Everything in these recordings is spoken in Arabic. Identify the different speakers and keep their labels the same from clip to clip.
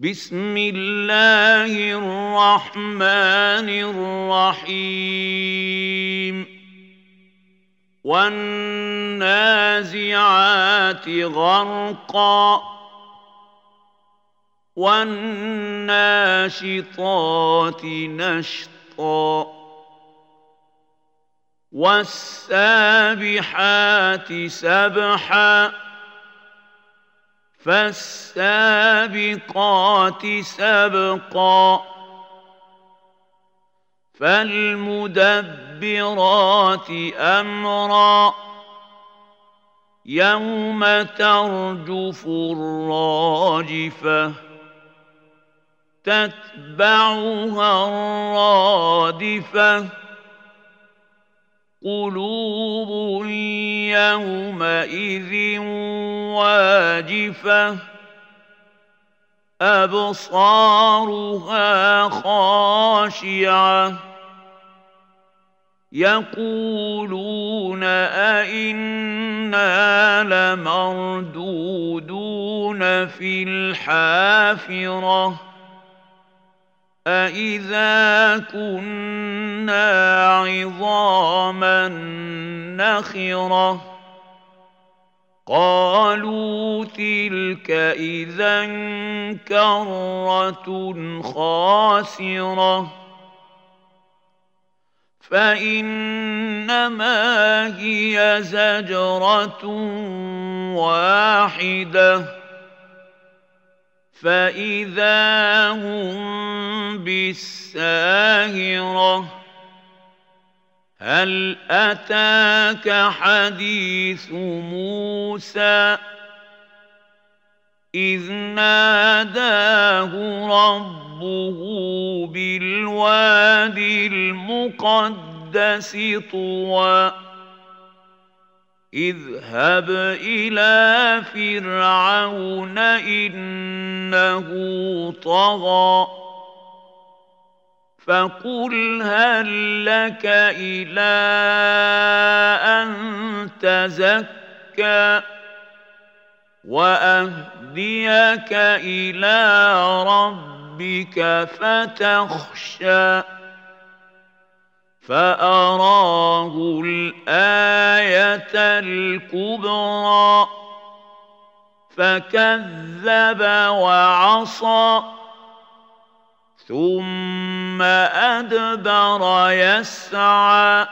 Speaker 1: بسم الله الرحمن الرحيم. والنازعات غرقا. والناشطات نشطا. والسابحات سبحا. فالسابقات سبقا فالمدبرات أمرا. يوم ترجف الراجفة تتبعها الرادفة. قلوب يومئذ واجفة أبصارها خاشعة. يقولون أئنا لمردودون في الحافرة. أئذا كنا عظاما نخرة قالوا تلك إذا كرة خاسرة فإنما هي زجرة واحدة فإذا هم بالساهرة هل أتاك حديث موسى إذ ناداه ربه بالوادي المقدس طوى اذهب إلى فرعون إنه طغى فقل هل لك إلى أن تزكى وأهديك إلى ربك فتخشى فأراه الآية الكبرى فكذب وعصى ثم أدبر يسعى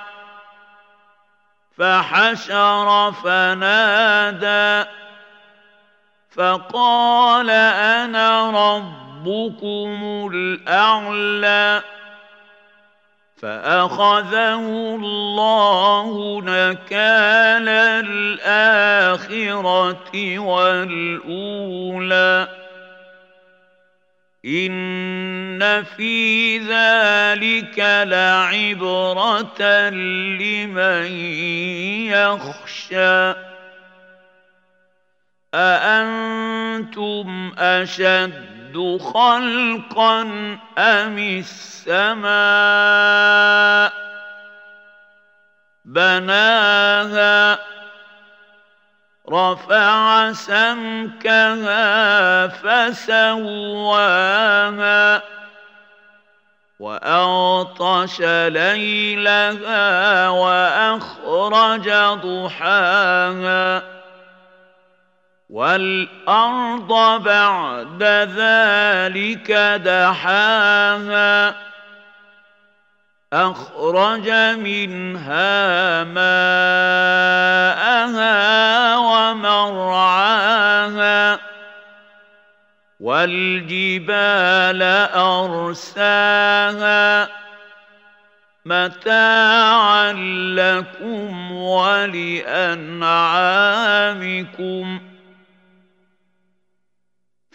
Speaker 1: فحشر فنادى فقال أنا ربكم الأعلى فأخذه الله نكال الآخرة والأولى. إن في ذلك لعبرة لمن يخشى. أأنتم أشد خلقا أم السماء بناها رفع سمكها فسواها وأغطش ليلها وأخرج ضحاها والأرض بعد ذلك دحاها أخرج منها ماءها ومرعاها والجبال أرساها متاعا لكم ولأنعامكم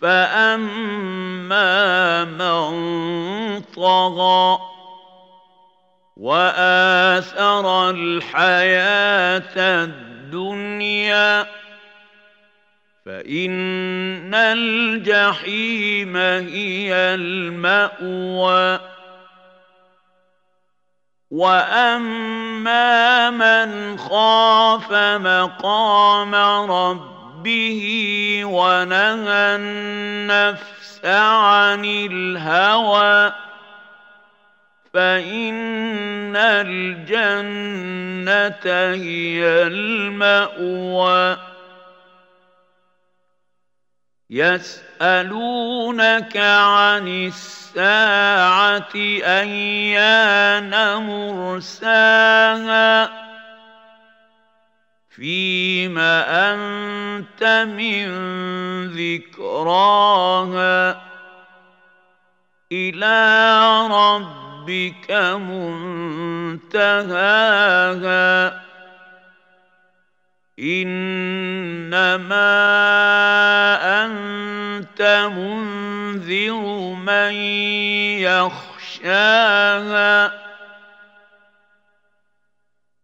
Speaker 1: فأما من طغى وآثر الحياة الدنيا فإن الجحيم هي المأوى وأما من خاف مقام ربه ونهى النفس عن الهوى فإن الجنة هي المأوى يسألونك عن الساعة أيان مرساها فيم أنت من ذكراها إلى ربك منتهاها. إنما أنت منذر من يخشاها.